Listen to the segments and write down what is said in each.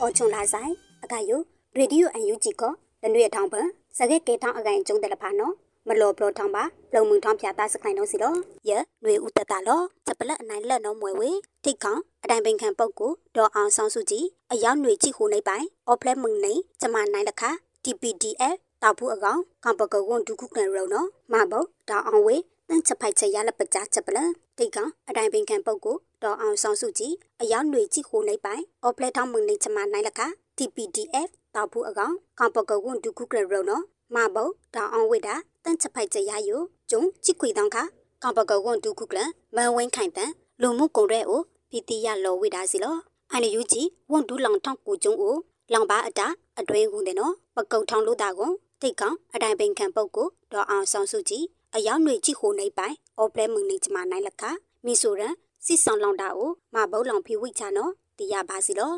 အော်ချုံလာဆိုင်အကယိုရေဒီယိုအန်ယူဂျီကောလနွေထောင်းပန်စကဲကေထောင်းအကိုင်ကျုံတယ်လဖာနော်မလောပလောထောင်းပါလုံမှုထောင်းဖြာသားစခိုင်တော့စီတော့ယနွေဦးတတလောချက်ပလက်အနိုင်လက်နော်မွယ်ဝေထိတ်ကောင်အတိုင်ပင်ခံပုတ်ကိုဒေါ်အောင်ဆောင်စုကြည်အယောက်ຫນွေကြည့်ခုနေပိုင်အော်ဖလက်မုန်နေကျမနိုင်လခ TPDF တောက်ဘူးအကောင်ကံပကဝန်ဒုခုကနရုံနော်မဘုတ်ဒေါ်အောင်ဝေတန်ချက်ဖိုက်ချက်ရလက်ပကြားချက်ပလက်ထိတ်ကောင်အတိုင်ပင်ခံပုတ်ကို တော်အောင်ဆောင်စုကြည်အယောင်တွေကြည့်ခိုလိုက်ပိုင်အော်ဖလက်ထောင်းမုန်နေချမနိုင်လက TPDF တောက်ဘူးအကောင်ကောင်ပကဝွန်ဒုခုကရရုံနော်မဘုံတောင်အောင်ဝိတာတန့်ချဖိုက်ကြရယုံကျုံကြည့်ခွေတောင်းခါကောင်ပကဝွန်ဒုခုကလမန်ဝင်းခိုင်တန်လူမှုကုန်ရဲအိုဖီတီရလော်ဝိတာစီလောအန်ယူကြီးဝွန်ဒူလောင်ထောင်းကိုကျုံအိုလောင်ပါအတာအတွင်းကုန်တယ်နော်ပကုတ်ထောင်းလို့တာကုန်တိတ်ကောင်အတိုင်ပင်ခံပုတ်ကိုဒေါ်အောင်ဆောင်စုကြည်အယောင်တွေကြည့်ခိုနေပိုင်အော်ပလဲမုန်နေချမနိုင်လကမီဆိုရန် စစ်ဆောင်လောင်တာကိုမဘုံလောင်ဖီဝိချာနော်တရားပါစီလော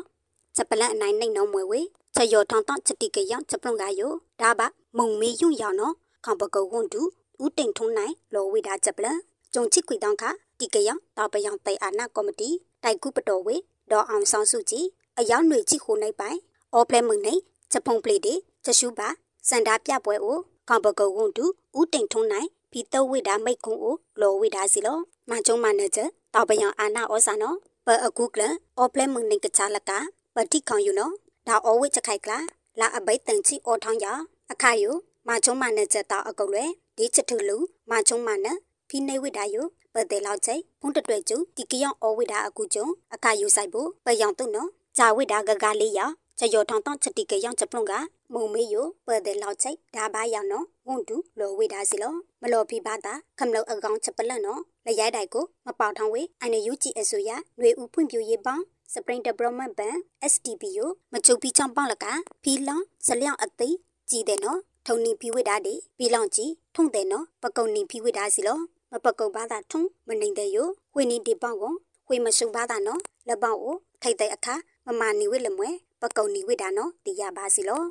ချက်ပလန့်အနိုင်နှိမ့်နော်မွယ်ဝေချက်ရောထောင်းတောင်းချက်တိကရောက်ချက်ပလုံကယောဒါပါမုံမီယွရောင်နော်ခေါပကုတ်ဝန်တူဦးတိန်ထုံးနိုင်လောဝေတာချက်ပလန့်ကျုံချစ်ခွေတောင်းခတိကရောက်တောက်ပယောင်တိတ်အာနာကော်မတီတိုက်ကူပတော်ဝေဒေါ်အောင်ဆောင်စုကြည်အယောက်ຫນွေကြည့်ဟိုနေပိုင်အော်ပလဲမုန်နေချက်ဖုံပလေတေချက်ရှူပါစန္ဒာပြပွဲကိုကောင်ပကုတ်ဝန်တူဦးတိန်ထုံးနိုင်ဖီတော့ဝိတာမိတ်ကုံကိုလောဝိတာစီလောမချုံမနေချက် တောက်ပယောင်အာနာဩစာနော်ပအခုကလအော်ပလဲမုန်နေကချလကပတိခေါင်ယူနော်ဒါအော်ဝိချက်ခိုက်ကလာလာအဘိတ်တန်ချီအော်ထောင်းရအခါယုမချုံမနေချက်တောက်အကုတ်လွဲဒီချက်ထူလူမချုံမနဖီနေဝိတာယုပတဲ့လောက်ချိဖုန်တတွေ့ကျူဒီကယောင်အော်ဝိတာအခုကျုံအခါယုဆိုင်ဖို့ပယောင်တုနော်ဂျာဝိတာဂဂလေးရချယောထောင်းတောင်းချက်တိကယောင်ချက်ပလုံက မုံမေယိုပတဲ့လောက်ချိဒါပါယောင်နော်ဝန်တူလောဝိတာစီလောမလောဖီပါတာခမလောအကောင်ချက်ပလက်နော်လရိုက်တိုင်ကိုမပေါထောင်းဝေအိုင်နယူဂျီအဆိုရຫນွေဦးဖွံ့ဖြိုးရေးပေါင်း Spring Development Bank SDB ကိုမချုပ်ပြီးချောင်းပေါက်လကဖီလောင်ဇလျောင်းအသိကြည်တယ်နော်ထုံနီဖီဝိတာဒီဖီလောင်ကြီးထုံတယ်နော်ပကုံနီဖီဝိတာစီလောမပကုတ်ဘာသာထုံမနေတဲ့ယိုဝိနီဒီပေါကိုဝိမရှုံဘာသာနော်လက်ပေါကိုထိုက်တဲ့အခါမမနီဝိလမွဲပကုံနီဝိတာနော်တီရပါစီလော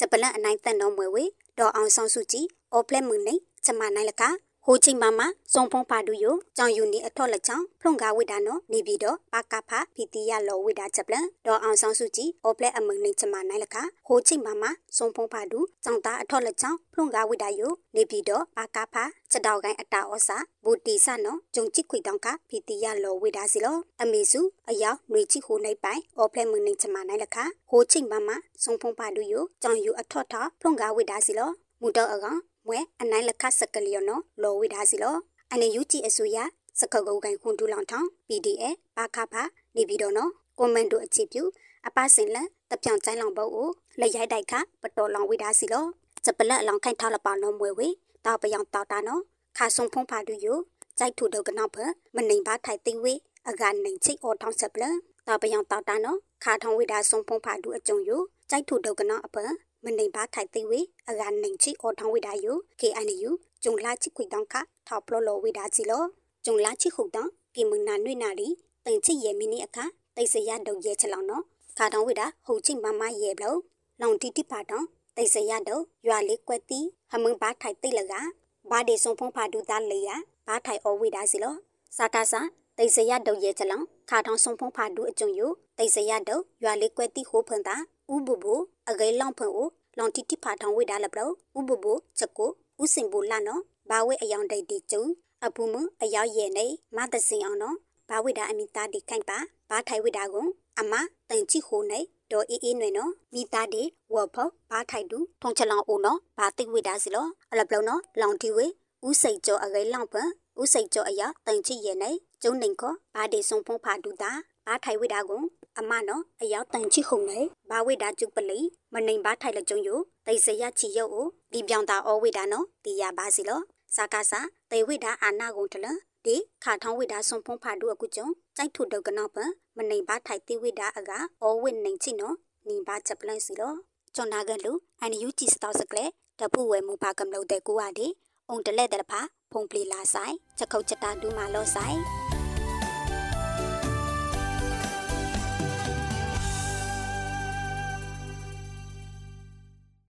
จะเป็นเรื่องอันไหนแต่นอมเวเวดอเอาซองซูจิโอเพลมึงนี่จะมาไหนล่ะกะ ဟိုချိန်မှာမစုံဖုံးပါတူယိုကြောင်ယူနီအထော့လက်ချောင်းဖုံကာဝိဒါနော်နေပြီးတော့ပါကဖဖီတီရလောဝိဒါချက်ပလန်ဒေါ်အောင်ဆောင်စုကြည်အော်ပလက်အမုံနေချမနိုင်လကဟိုချိန်မှာမစုံဖုံးပါတူကြောင်သားအထော့လက်ချောင်းဖုံကာဝိဒါယိုနေပြီးတော့ပါကဖချက်တောက်ကိုင်းအတာဩစာဘူတီဆနော်ဂျုံချစ်ခွေတောင်းကဖီတီရလောဝိဒါစီလောအမေစုအယောက်ຫນွေချစ်ဟိုနေပိုင်အော်ပလက်မုံနေချမနိုင်လကဟိုချိန်မှာမစုံဖုံးပါတူယိုကြောင်ယူအထော့ထော့ဖုံကာဝိဒါစီလောမူတော့အကောင် မွဲအနိုင်လက်ခစကလျောနော်လောဝိဒါစီလောအနေယူကြည့်အစိုးရစကုတ်ကုတ်ကိုင်ခွန်တူလောင်ထောင်း PDF ပါခဖနေပြီးတော့နော်ကွန်မန့်တို့အခြေပြုအပစင်လန်တပြောင်ချိုင်းလောင်ဘုတ်ကိုလက်ရိုက်တိုက်ခပတော်လောင်ဝိဒါစီလောစပလက်အလောင်ခိုင်ထားလပါနော်မွေဝေတောက်ပယောင်တောက်တာနော်ခါဆုံဖုံးဖာတူယိုကြိုက်ထူတော့ကနောက်ဖမနိုင်ပါထိုင်သိဝေအကနိုင်ချိအော်ထောင်းစပလတောက်ပယောင်တောက်တာနော်ခါထောင်းဝိဒါဆုံဖုံးဖာတူအကြုံယိုကြိုက်ထူတော့ကနောက်အပ မနိုင်ပါထိုင်သိဝေအကနိုင်ချိအော်ထောင်းဝိဒါယို KNU ဂျုံလာချိခွေတောင်းခထောက်ပလောလောဝိဒါစီလောဂျုံလာချိခုတောင်းကိမနာနွေနာလီတန်ချိရဲ့မီနီအခါတိတ်စရဒုံရဲချလောင်နော်ခါတောင်းဝိဒါဟုတ်ချိမမရဲ့ဘလောလောင်တီတိပါတောင်းတိတ်စရဒုံရွာလေးကွက်တီဟမင်းဘာထိုက်တိတ်လကဘာဒီဆုံဖုံးဖာဒူသားလေရဘာထိုက်အောဝိဒါစီလောစာတာစာတိတ်စရဒုံရဲချလောင်ခါတောင်းဆုံဖုံးဖာဒူအကျုံယိုတိတ်စရဒုံရွာလေးကွက်တီဟိုဖန်တာ ဥဘူဘူအဂဲလောင်ဖန်အိုလောင်တီတိဖာထောင်းဝိဒါလဘလောဥဘူဘူချက်ကိုဥစင်ဘူလာနော်ဘာဝဲအယောင်တိတ်တီကျုံအပူမအယောက်ရဲ့နေမသစင်အောင်နော်ဘာဝိဒါအမိသားဒီခိုင်ပါဘာထိုင်ဝိဒါကိုအမတန်ချိခိုနေဒေါ်အေးအေးနွေနော်မိသားဒီဝဖောဘာထိုင်တူထုံချလောင်အိုနော်ဘာတိဝိဒါစီလောအလပလုံးနော်လောင်တီဝေဥစိတ်ကျော်အဂဲလောင်ပန်ဥစိတ်ကျော်အရာတန်ချိရဲ့နေကျုံနေခောဘာဒီဆုံဖုံးဖာဒူတာဘာထိုင်ဝိဒါကို အမနော်အရောက်တန်ချိခုံနေဘာဝိဒါကျုပ်ပလီမနိုင်ဘာထိုင်လကြုံယိုတိတ်စရချီရုပ်ကိုဒီပြောင်တာဩဝိဒါနော်တီရပါစီလောစာကာစာတေဝိဒါအာနာကုန်တလဒီခါထောင်းဝိဒါဆုံဖုံးဖာဒူအခုကျုံကြိုက်ထုဒုတ်ကနောက်ပမနိုင်ဘာထိုင်တိဝိဒါအကဩဝိနိုင်ချိနော်နိဘာချက်ပလန်စီလောချွန်နာကလူအန်ယူဂျီစတောက်စကလေတပူဝဲမူပါကမလို့တဲ့ကိုဟာဒီအုံတလက်တဲ့ဖာဖုံပလီလာဆိုင်ချက်ခုတ်ချက်တာဒူးမာလောဆိုင်